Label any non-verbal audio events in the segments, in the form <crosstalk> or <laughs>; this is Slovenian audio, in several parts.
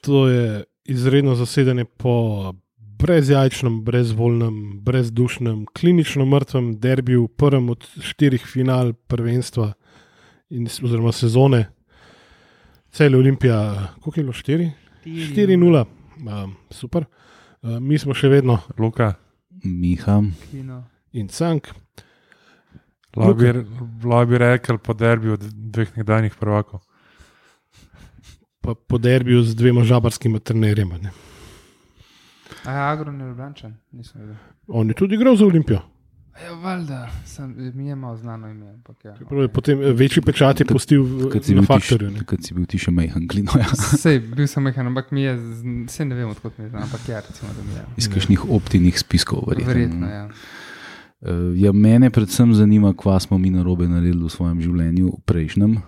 To je izredno zasedanje po brezjajčnem, brezvoljnem, brezdušnem, klinično mrtvem derbiju, prvem od štirih final prvenstva in, oziroma sezone. Cel Olimpija, koliko je bilo 4? 4-0, um, super. Uh, mi smo še vedno Luka, Miha, in cank. lahko bi, lahko bi rekel po derbiju dveh nekdanjih prvakov. Pa po derbiju z dvema žabarskima trenerjema. ne. A je Agron je Ljubljančan? Nisem vedel. On je tudi igral za Olimpijo. Ja, valjda, sem, mi je malo znano ime. Ampak ja. Čeprav je Potem eh, večji pečat je pustil v- na faktorju. kad si bil ti še mehan, klino. Ja. Sej, bil sem mehan, ampak mi je, saj ne vem, odkot mi je znano, ampak ja, recimo, da mi je. Iz kakšnih optinih spiskov, verjetno. Verjetno, ja. Uh, ja, mene predvsem zanima, kva smo mi narobe naredili v svojem življenju, prejšnjem.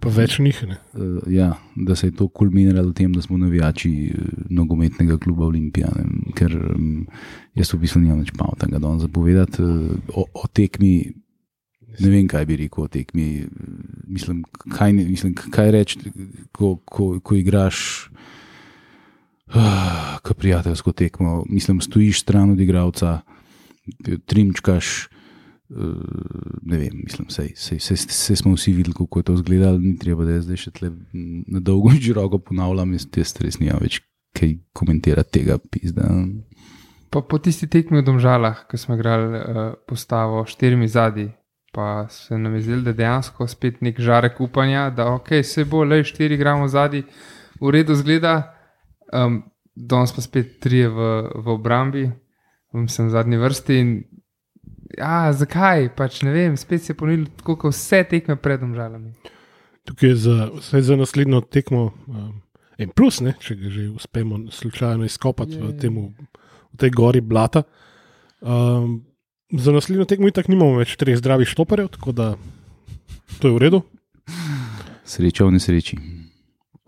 Pa več njih. Uh, ja, da se je to kulminiralo v tem, da smo navijači uh, nogometnega kluba Olimpija. Ker um, jaz v bistvu nimam več pametnega danes zapovedati uh, o, o tekmi. Ne vem, kaj bi rekel o tekmi. Mislim, kaj, mislim, kaj reči, ko, ko, ko igraš uh, prijateljsko tekmo. Mislim, stojiš stran od igralca, trimčkaš. Ne vem, mislim, vse smo vsi videli, kako je to izgledalo, ni treba, da zdaj še tle na dolgo in široko ponavljam, jaz, jaz res nimam več kaj komentirati tega pizda. Po, po tisti tekmi v Domžalah, ko smo igrali uh, postavo štirimi zadnji, pa se nam je zdelo, da je dejansko spet nek žarek upanja, da ok, se bo le štiri gramo zadnji, v redu zgleda, um, danes pa spet trije v, v obrambi, sem v zadnji vrsti. In, ja, zakaj? Pač ne vem, spet se je ponudilo tako, kot vse tekme pred Domžalami. Tukaj je za, za naslednjo tekmo um, en plus, ne, če ga že uspemo slučajno izkopati v, temu, v tej gori blata. Um, za naslednjo tekmo itak nimamo več treh zdravih štoperjev, tako da to je v redu. Sreča v nesreči.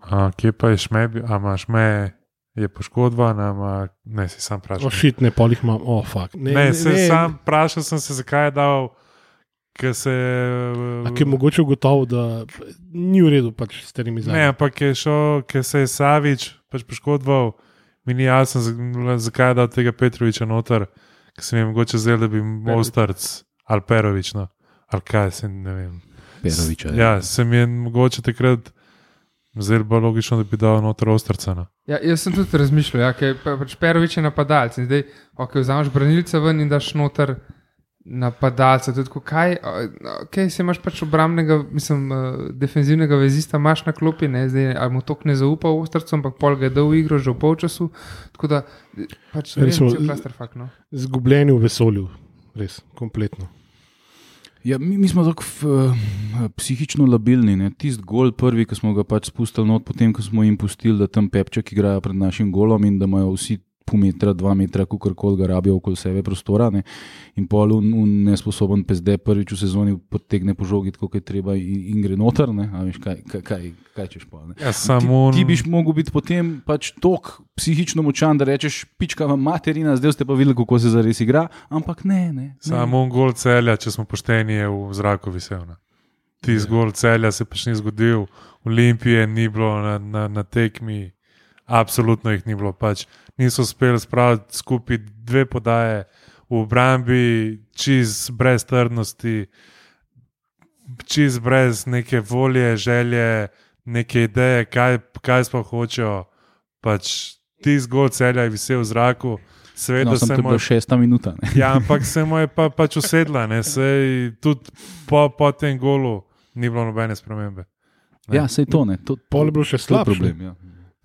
A, kje pa je šmebi, a imaš me, je poškodba, ama, ne si sam vprašal. Ošit, ne polih imam, oh, fuck. Ne, Ne, se, sam vprašal sem se, zakaj je dal, ker se. A je mogoče ugotovil, da ni v redu pač s terimi Ne, zadnjimi. ampak je šel, ker se je Savič pač poškodoval, mi ni jasno, za- zakaj je dal tega Petroviča noter, ker se mi je mogoče zdelo, da bi Mostarc ali Perovič, no, ali kaj se ne vem. Peroviča. Ja, se mi je mogoče takrat zdelo bolj logično, da bi dal noter Ostarca. No. Ja, jaz sem tudi razmišljal, ja, ker pa, pač Perovič je napadalec zdaj, ok, vzameš branilca ven in daš noter napadalca. Tudi, kaj, ok, se imaš pač obrambnega, mislim, uh, defenzivnega vezista, imaš na klopi, ne, zdaj, ali mu tok ne zaupa v ostrcu, ampak pol ga je dal v igro že v polčasu. Tako da, pač, Recimo, vem, če je klasterfak, no. Zgubljeni v vesolju, res, kompletno. Ja, mi, mi smo tako uh, psihično labilni. Tisti gol, prvi, ki smo ga pač spustili not, potem ko smo jim pustili, da tam pepček igrajo pred našim golom in da imajo vsi pol metra, dva metra, kako koli ga rabijo okoli sebe prostora. Ne. In pol un, un nesposoben PSD prvič v sezoni potegne po žogi, kot je treba in, in gre noter. ne. A veš, kaj, kaj, kaj, kaj češ pa. Ne. Ja, samo Ti, ti biš mogel biti potem pač tok psihično močan, da rečeš, pička vam materina, zdaj ste pa videli, kako se zares igra, ampak ne, ne. ne. Samo gol celja, če smo pošteni, je v zraku visel. Ne. Ti zgolj celja se pač ni zgodil, Olimpije ni bilo na, na, na tekmi, absolutno jih ni bilo. Pač niso uspeli spraviti skupaj dve podaje v obrambi, čez brez trdnosti, čez brez neke volje, želje, neke ideje, kaj, kaj sploh hočejo. Pač ti zgolj celja je visel v zraku. Seveda No, sem se mu bila šesta minuta. Ne. Ja, ampak se mu je pa, pač usedla, ne, sej tudi po, po tem golu ni bilo nobene spremembe. Ne. Ja, sej to ne. To, Pol je bilo še je slabše. problem. Ja.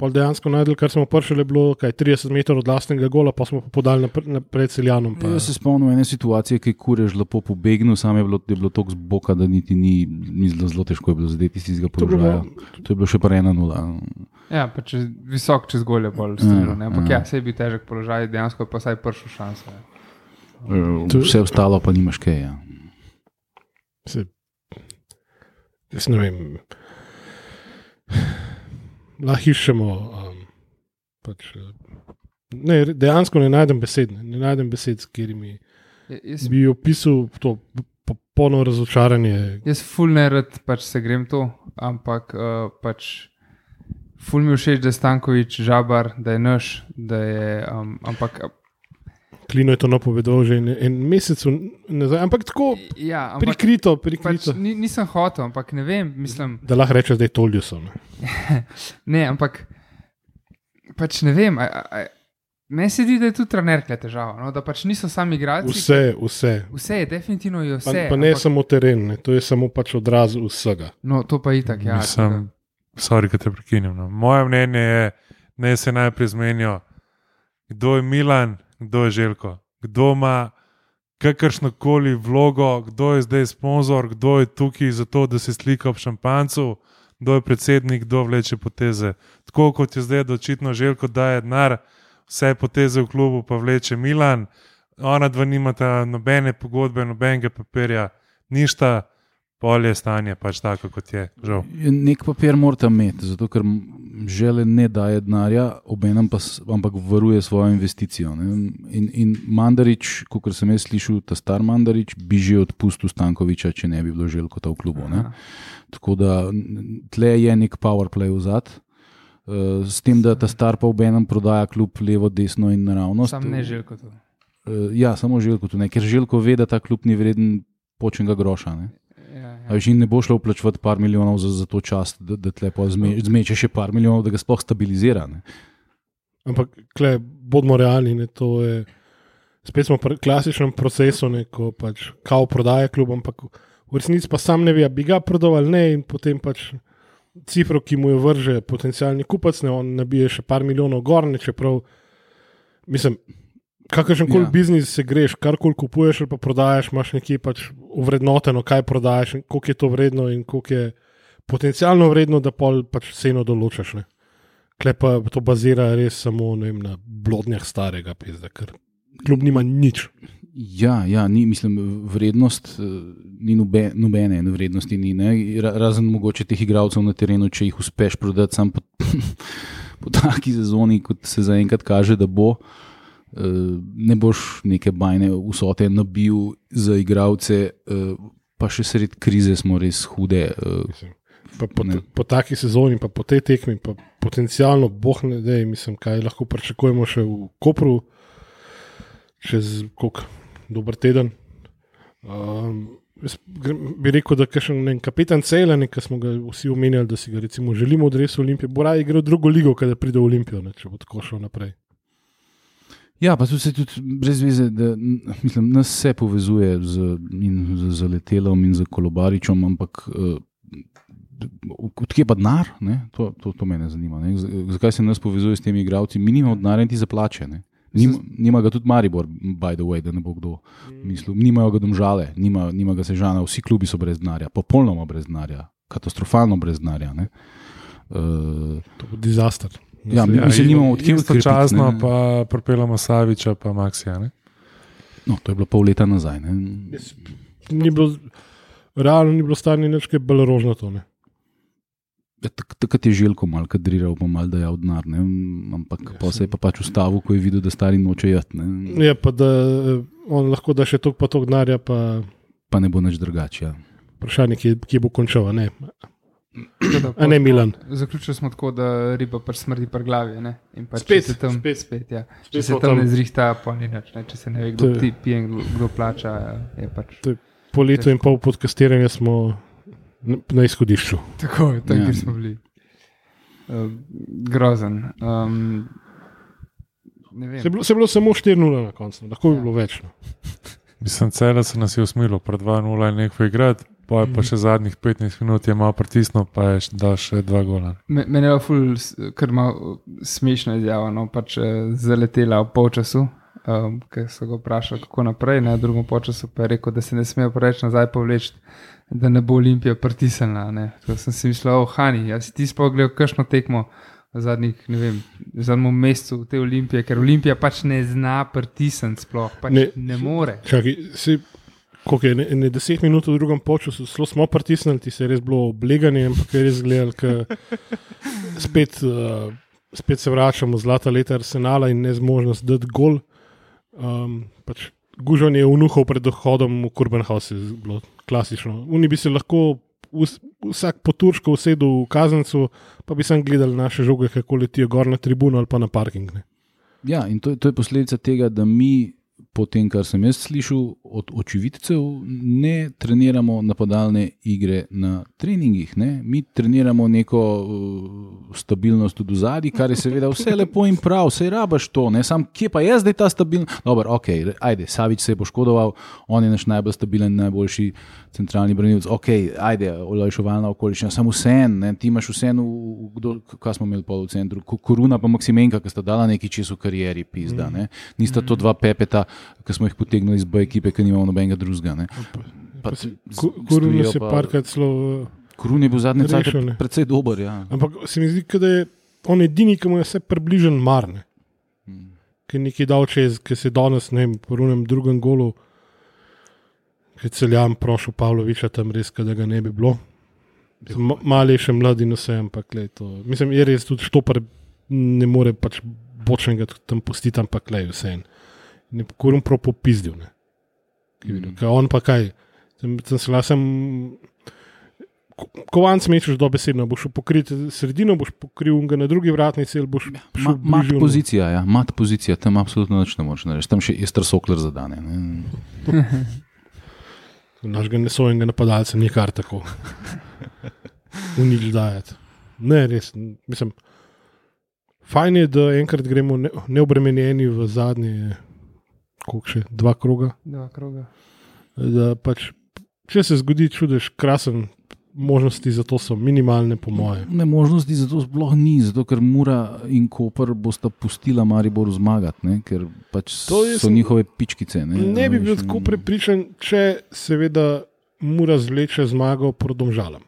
Pol dejansko najdel, kar smo pršili, je bilo kaj 30 metrov od lastnega gola, pa smo pa podali napr- napred Celjanom. Pa, Jaz se spomnim ene situacije, ki je kurež lepo pobegnil, sam je bilo, je bilo tako z boka, da niti ni, ni zelo, zelo težko je bilo zadeti iz tistega položaja. To je bilo še pa ena nula. Ja, pa če visok čez golje bolj strelo, ne. Ampak ja. ja, se je bil težek položaj, dejansko je pa saj pršel šanse. ja. To- Vse ostalo pa nimaš kaj. Ja. se, jaz ne vem. Lahko iščemo. Um, pač, eh, ne, dejansko ne najdem besed, ne, ne najdem besed, s katerimi Ja, Jaz, bi opisal to popolno razočaranje. jaz ful ne rad pač se grem to, ampak uh, pač ful mi je všeč, da je Stankovič žabar, da je naš, da je. Um, ampak, Klino je to napovedal že en, en mesec nazaj, ampak tako ja, ampak prikrito, pač, prikrito. ni, nisem hotel, ampak ne vem, mislim. Da lahko rečeš, da je to ljudstvo. <laughs> Ne, ampak pač ne vem. a- a- Meni se zdi, da je tudi trener kle težava, no? da pač niso sami igralci. Vse, vse. Vse je, definitivno je Pa, vse. pa ne ampak, samo teren, ne, to je samo pač odraz vsega. No, to pa itak, ja. Mislim, sorry, da te prekinjam. No. Moje mnenje je, da se najprej zmenijo, kdo je Milan, kdo je Željko, kdo ima kakršno koli vlogo, kdo je zdaj sponzor, kdo je tukaj zato, da se slika ob šampancu, kdo je predsednik, kdo vleče poteze. Tako kot je zdaj, da očitno Željko daje denar, vse poteze v klubu pa vleče Milan, ona dva nimata nobene pogodbe, nobenega papirja, ništa. Polje stanje pač tako, kot je. Žal. Nek papir morate imeti, zato ker žele ne daje denarja, obenem pa ampak varuje svojo investicijo. ne. In, in Mandarič, kot sem jaz slišal, ta star Mandarič, bi že odpustil Stankoviča, če ne bi bilo želko ta v klubu. Ne. Tako da tle je nek power play v zad. Uh, s tem, da ta star pa obenem prodaja klub levo, desno in naravnost. Sam ne želko to. Uh, ja, samo želko tu ne, ker želko ve, da ta klub ni vreden počenega groša. Ne. Ja, ja. in ne bo šlo vplačevati par milijonov za, za to čast, da, da pol zme, zmeče še par milijonov, da ga sploh stabilizira. Ne. Ampak, kle, bodimo realni, ne, to je. Spet smo pri klasičnem procesu, ne, ko pač kao prodaja klub, ampak v resnici pa sam ne ve, bi ga prodal ali ne, in potem pač cifro, ki mu jo vrže potencijalni kupec, ne, on nabije še par milijonov gor, ne, čeprav, mislim, kakršen koli Ja. biznis se greš, karkoli kupuješ ali pa prodajaš, imaš nekje pač uvrednoteno, kaj prodajaš koliko je to vredno in koliko je potencialno vredno, da pol pač ceno določaš. Ne. Kle pa to bazira res samo vem, na blodnjah starega pizda, ker kljub nima nič. Ja, ja ni, mislim, vrednost eh, ni nobe, nobene ene vrednosti, ni, ne. Ra- razen mogoče teh igralcev na terenu, če jih uspeš prodati sam po, <laughs> po taki sezoni, kot se zaenkrat kaže, da bo. eh, Ne boš neke bajne vsote nabil za igralce, eh, pa še sred krize smo res hude. eh. Pa po, Ne. po taki sezoni, pa po tej tekmi, pa potencialno, boh ne ve, mislim, kaj lahko pričakujemo še v Kopru, čez koliko, dober teden. Um, jaz bi rekel, da je še en kapetan Celan, ki smo ga vsi omenjali, da si ga recimo želimo odresti v Olimpijo, bo raje igral drugo ligo, kada pride v Olimpijo, ne, če bo tako šel naprej. Ja, pa tudi tudi brez veze, da mislim, nas vse povezuje z, z, z letelom in z kolobaričem, ampak uh, odkje pa denar? To, to, to me zanima. Ne? Zakaj se nas povezuje s temi igravci? Mi nimamo denarja niti za plače. ne. Nima, nima ga tudi Maribor, by the way, da ne bo kdo mislil. Nimajo ga domžale, nima, nima ga sežana, vsi klubi so brez denarja, popolnoma brez denarja, katastrofalno brez denarja. ne. Uh, To bo dizaster. Ja, mi- Mislim, nimamo od kje odkrepiti, Istočasno ne. pa propeljamo Saviča, pa Maksija. Ne? no, to je bilo pol leta nazaj. Ne? Ni bilo, realno ni bilo stanje nič kaj bolj rožnato. Ne. Ja, tak- Takrat je želko malo kadriral, pa malo dajal denar, ne, ampak Ja, pa se je pa pač ustavil, ko je videl, da stari noče jeti, ne, Je pa, da eh, on lahko da še toliko pa toliko denarja, pa pa ne bo nič drugače. Ja. vprašanje, kje, kje bo končal. Ne. Da <clears throat> A ne, Milan. Zaključili smo tako, da riba pač smrdi pri glavi. Ne? In Pač, Spet, se tam, spet. spet, ja. Spet če se smo tam tam. ne zrihta, pa ni nič. Ne? Če se ne ve, kdo je- ti pije in kdo, kdo plača, je pač. Po letu in pol podcastiranja smo na izhodišču. Tako je, tam, Ja. smo bili. Uh, grozen. Um. Se je bilo, se je bilo samo 4-0 na koncu, lahko bi Ja. bilo več. No. Mislim, celo se nas je usmilo, pred 2-0 je nekaj igrati, pa je pa Mhm. še zadnjih 15 minut je malo pritisnil, pa je še dal še dva gola. Me- Mene je ful, s- kar malo smešna izjava, no, pač eh, zaletela v polčasu. Um, ker so ga vprašali, kako naprej, na drugem času pa je rekel, da se ne smejo preveč nazaj povleči, da ne bo Olimpija pritisnjena. ne. Tako sem si mislil, oh, Hani, jaz si ti spogledal, kakšno tekmo v zadnjih, ne vem, v zadnjem mesecu te Olimpije, ker Olimpija pač ne zna pritisniti, sploh pač ne, Ne. more. Čakaj, si, koliko je, ne, ne 10 minut v drugem času, zelo smo pritisnili, ti se je res bilo obleganje, ampak je res gledal, ker <laughs> spet, uh, spet se vračamo zlata leta arsenala in nezmožnost dati gol. Um, pač Gužon je unuhal pred dohodom v Kurbenhaus, je bilo klasično. Oni bi se lahko vs, vsak po turško usedel v kaznicu, pa bi sem gledal naše žoge, kako letijo gor na tribuno ali pa na parking. Ne. Ja, in to, to je posledica tega, da mi, po tem, kar sem jaz slišal od očividcev, ne treniramo napadalne igre na treningih. Ne? Mi treniramo neko uh, stabilnost tudi v zadnji, kar je seveda vse lepo in prav, vse rabaš to. Ne? Sam kje pa je zdaj ta stabilnost? Dobro, ok, ajde, Savič se je poškodoval, on je naš najbolj stabilen, najboljši centralni branilec. Ok, ajde, olajšovalna okoliščina, samo vse en, ti imaš vse en, kaj smo imeli pol v centru, Koruna pa Maksimenka, ki sta dala nekaj čez v karieri, pizda. Ne? Nista to dva pepeta ki smo jih potegnili iz B ekipe, ki nimamo nobenega drugega. Kurun je parkrat celo. Kurun je bil zadnji čas precej dober. Ja. Ampak se mi zdi, da je on edini, ki mu je vse približen marne. Hmm. Ki je nekaj dal čez, ki se danes, ne vem, po unem drugem golu, ki je celjam prošel Pavloviča tam res, da ga ne bi bilo. Mali še mladi, no vse, ampak le to. Mislim, je res tudi štopar, ne more pač bočnega tam pustiti, ampak le vse en ne kurim prav popizdil. Mm. On pa kaj, sem, sem se lasem. Kovanc mečeš do besedno, boš pokrit sredino, boš pokril ga na drugi vratni cel. Ja, ma, mat pozicija, ja, mat pozicija, tam absolutno nič ne moreš narediti, tam še je strsokler zadane. Naš ga ne sojenega napadalca, ni kar tako. Unič dajati. Ne, res, mislim. Fajn je, da enkrat gremo neobremenjeni v zadnji koliko še dva kroga. Dva kroga. Da, pač, če se zgodi čudež, krasen. Možnosti za to so minimalne, po mojem. Ne, možnosti za to sploh ni, zato ker Mura in Koper bosta pustila Maribor zmagati, ne? ker pač so sem, njihove pičkice. Ne, ne bi bil tako prepričan, če seveda Mura zvleče zmago proti Domžalam.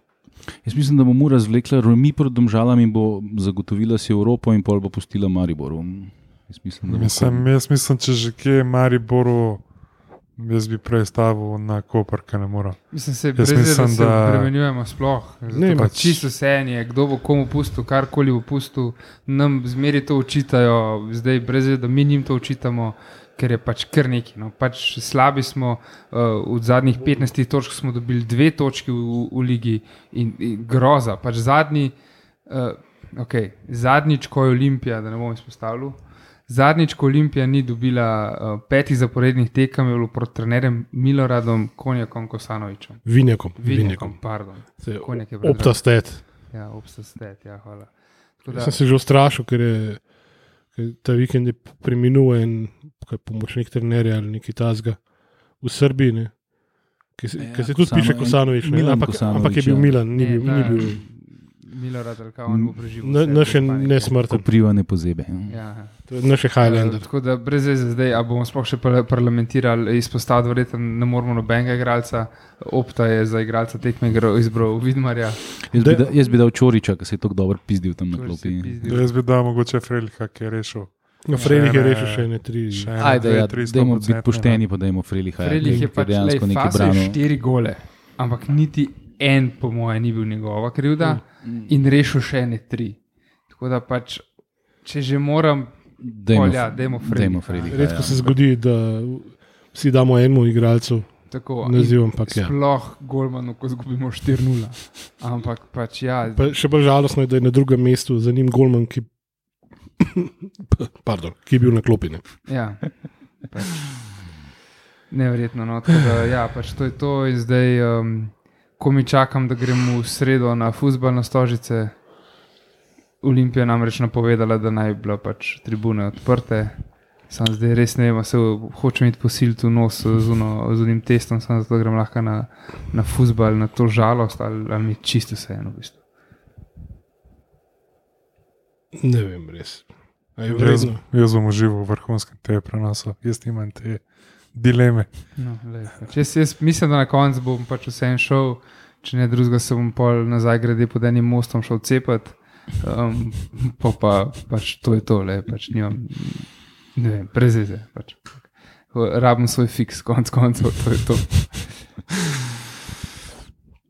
Jaz mislim, da bo Mura zvlekla remi proti Domžalam in bo zagotovila si Evropo in pol bo pustila Mariboru. Jaz mislim, mislim, jaz mislim, če že kje je Mariboru, jaz bi prej stavil na Koper, ki ne mora. Mislim, se brez, mislim, da se premenjujemo sploh. Ne, pač... Čisto vse je, kdo bo komu pustil, karkoli bo pustil, nam zmeri to učitajo, zdaj brez, da mi njim to učitamo. Ker je pač kar nekaj. No. Pač slabi smo, uh, v zadnjih 15 točk smo dobili dve točki v, v ligi in, in groza. Pač zadnji, uh, okay, zadnjič, ko je Olimpija, da ne bom izpostavljal, Zadnjič, ko Olimpija ni dobila uh, petih zaporednih tekem, je bilo proti trenerjem Miloradom Konjakom Kosanovičem. Vinjakom. Vinjakom, pardon. Optastet. Ja, optastet, ja, hvala. Da, sem se že ustrašil, ker je ker ta vikend preminul en pomočnik trenerja ali nekaj tazga v Srbiji, ne? ki se, ja, se tudi Kosano, piše Kosanovič, ampak, ampak je bil ja. Milan, ni, ne, bil, ni bil. Milorad, ali on bo preživel. Naše nesmrtne. Privane pozebe. Ja. Naše Highlander. Tako da brez veze zdaj, a bomo sploh še parlamentirali, izpostaviti, verjetno ne moramo nobenega igralca. Opta je za igralca tekme izbral Vidmarja. Jaz bi, da, jaz bi dal Čoriča, ki se je tako dobro pizdil tam na klopi. Jaz bi dal mogoče Freliha, ki je rešil. No, Frelih je rešil še ne tri. Ajde, ja, dajmo biti pošteni, pa dajmo Freliha. Frelih je pač dejansko nekaj branil. Štiri gole, ampak niti en, po mojem, ni bil njegova krivda mm. in rešil še ene tri. Tako da pač, če že moram, da ja, imamo Fredi. Redko ja. se zgodi, da vsi damo enemu igralcu. Tako, nazivom, pak, ja. Sploh Golmanu, ko izgubimo 4-0. Ampak pač ja. Pa še bolj žalostno je, da je na drugem mestu za njim Golman, ki, <coughs> pardon, ki je bil na klopine. Ja. Pač. Neverjetno. No, da, ja, pač to je to in zdaj. Um, ko mi čakam, da gremo v sredo na futbalne stožice. Olimpija nam reč napovedala, da naj bi bile pač tribune odprte. Sam zdaj res ne vem, se hočem iti posiliti v nos z unim testom, samo zato grem lahko na, na futbal, na to žalost ali, ali mi čisto vseeno. V bistvu. Ne vem, res. Jaz, jaz bom užival v vrhunskem te prenosu, jaz imam te dileme. No, pač jaz, jaz mislim, da na koncu bom pač vse en šel, če ne drugega, se bom pol nazaj grede pod enim mostom šel cepet. Um, pa, pa pač to je to, le pač nimam, ne vem, prezeze. Pač. Rabim svoj fiks, konc koncev, to je to.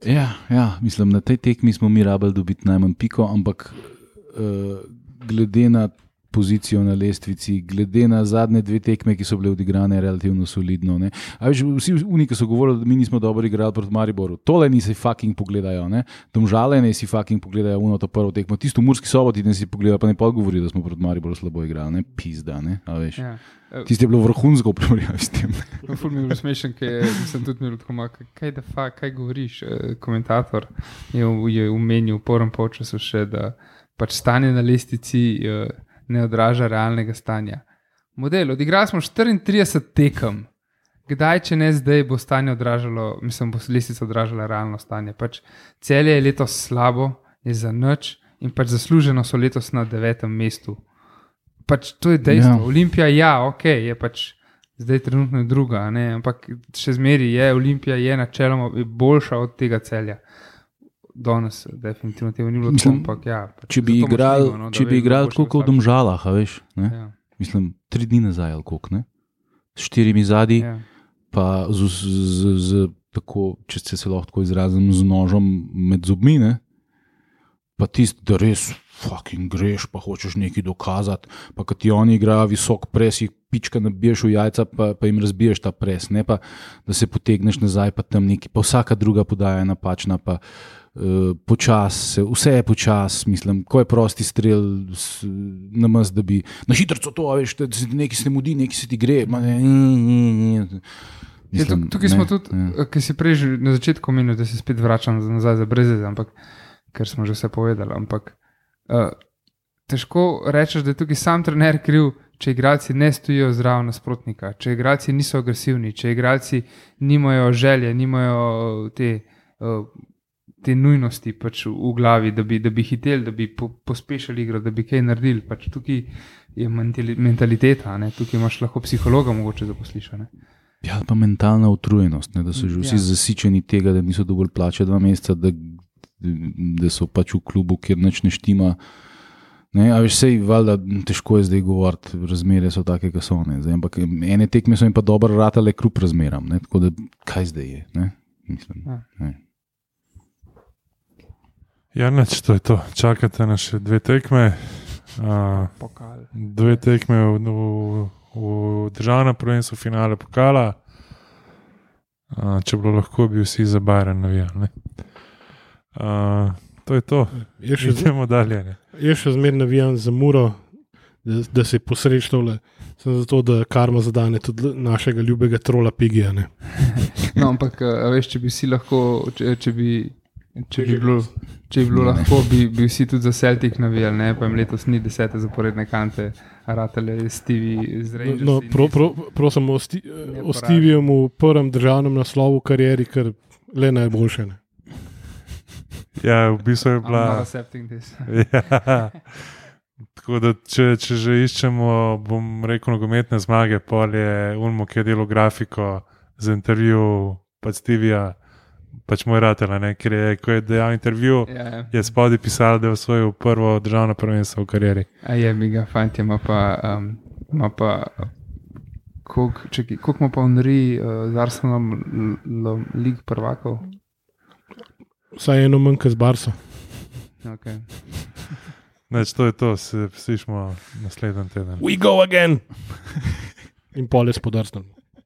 Ja, ja, mislim, na tej tekmi smo mi rabili dobiti najmanj piko, ampak uh, glede na pozicijo na lestvici, glede na zadnje dve tekme, ki so bile odigrane relativno solidno. Ne. A veš, vsi oni, ki so govorili, da mi nismo dobro igrali proti Mariboru, tole nisi fucking pogledajo, ne. domžale ne si fucking pogledajo uno to prvo tekmo, tisto Murski soboti ne si pogledajo, pa ne pa govori, da smo proti Mariboru slabo igrali, ne pizda, ne. A veš. Ja. Tisti je bilo vrhunsko v primerjavi s tem. <laughs> Ful mi je bilo smešen, ker sem tudi imel tako malo, kaj da fa, kaj govoriš. Eh, Komentator je, je umenil v prvem polčasu še, da pač stanje na lestici eh, ne odraža realnega stanja. Model, odigrali smo 34 tekem. Kdaj, če ne zdaj, bo stanje odražalo, mislim, bo lestica odražala realno stanje. Pač celje je letos slabo, je za nič in pač zasluženo so letos na devetem mestu. Pač to je dejstvo. Ja. Ja. Olimpija, ja, ok, je pač zdaj trenutno druga, ne, ampak še zmeraj je Olimpija, je načeloma boljša od tega celja. Danes, definitivno tega ni bilo, tako, ampak ja. Pač Če bi možljivo, no, če bi igral tako kot v. Domžalah, a veš, ne? Ja, mislim, tri dni nazaj ali koliko, ne? s štirimi zadnji, ja. pa z, z, z, z tako, če se, se lahko tako izrazim, z nožem med zobmi, ne? Pa tisti, da res fucking greš, pa hočeš nekaj dokazati, pa kad ti oni igrajo visok pres, jih pička nabiješ v jajca, pa, pa jim razbiješ ta pres, ne pa da se potegneš nazaj, pa tam neki, pa vsaka druga podaja je napačna. Pa, Uh, počas, se- vse je počas, mislim, ko je prosti strel, na mas, da bi na hitro to, a veš, da se nekaj se mudi, nekaj se ti gre. Ne, ne, ne, ne. Je, tuk, tukaj smo tudi, ja. ja. ki si prej na začetku omenil, da se spet vračam za- nazaj za breze, ampak ker smo že vse povedali. Ampak uh, težko rečeš, da je tukaj sam trener kriv, če igralci ne stojijo zraven nasprotnika, če igralci niso agresivni, če igralci nimajo želje, nimajo te. Uh, Te nujnosti pač v glavi, da bi, da bi hiteli, da bi po, pospešili igro, da bi kaj naredili. Pač tukaj je mentali- mentaliteta, ne? tukaj imaš lahko psihologa, mogoče zaposliš. a ne. Ja, pa mentalna utrujenost, ne, da so že vsi ja. zasičeni tega, da niso dovolj plače dva meseca, da, da so pač v klubu, kjer nič ne štima. Ne, a veš, sej, valjda, težko je zdaj govoriti, razmere so take, kot so. Ne, zdaj, ampak ene tekme so jim pa dobro ratale kljub razmeram. Ne, tako da kaj zdaj je? Ne, mislim, Ja. ne. Ja, neč, to je to. Čakate na še dve tekme. Uh, Pokal. dve tekme v, v, v državnem prvenstvu, finale pokala. Uh, če bi bilo lahko, bi vsi za Bajren navijali. Uh, to je to. Jaz še, zme- Idemo dalje. Ne. jaz še zmeraj navijam za muro, da, da se posrečtole. Sem zato, da karma zadane tudi našega ljubega trola Pigija. ne. <laughs> No, ampak, a veš, če bi si lahko, če, če bi. Če bi bilo, če bi bilo lahko, bi, bi vsi tudi za Celtic navijali, ne? pa jim letos ni desete zaporedne kante, ratele Stevie z Rangersi. No, pro, pro, prosim, o, sti, o Steviju v prvem državnem naslovu v karieri, ker le najboljše. Ne. Ja, v bistvu je bila. accepting this. <laughs> Ja. Tako da, če, če že iščemo, bom rekel, nogometne zmage, pol je Ulmo, ki je delo grafiko za intervju, pač Stevija, pač moj ratelj, ker je, ko je dejal intervju, Ja, ja. je spodaj pisal, da je osvojil prvo državno prvenstvo v karieri. A je mi ga, fant, ima pa. Um, ima pa koliko ima pa Unri uh, z Arsenom l- l- lig prvakov? Vsaj eno manj kot z Barso. Okay. Neč, to je to, se slišmo naslednji teden. We go again! In pol je spodrsnil.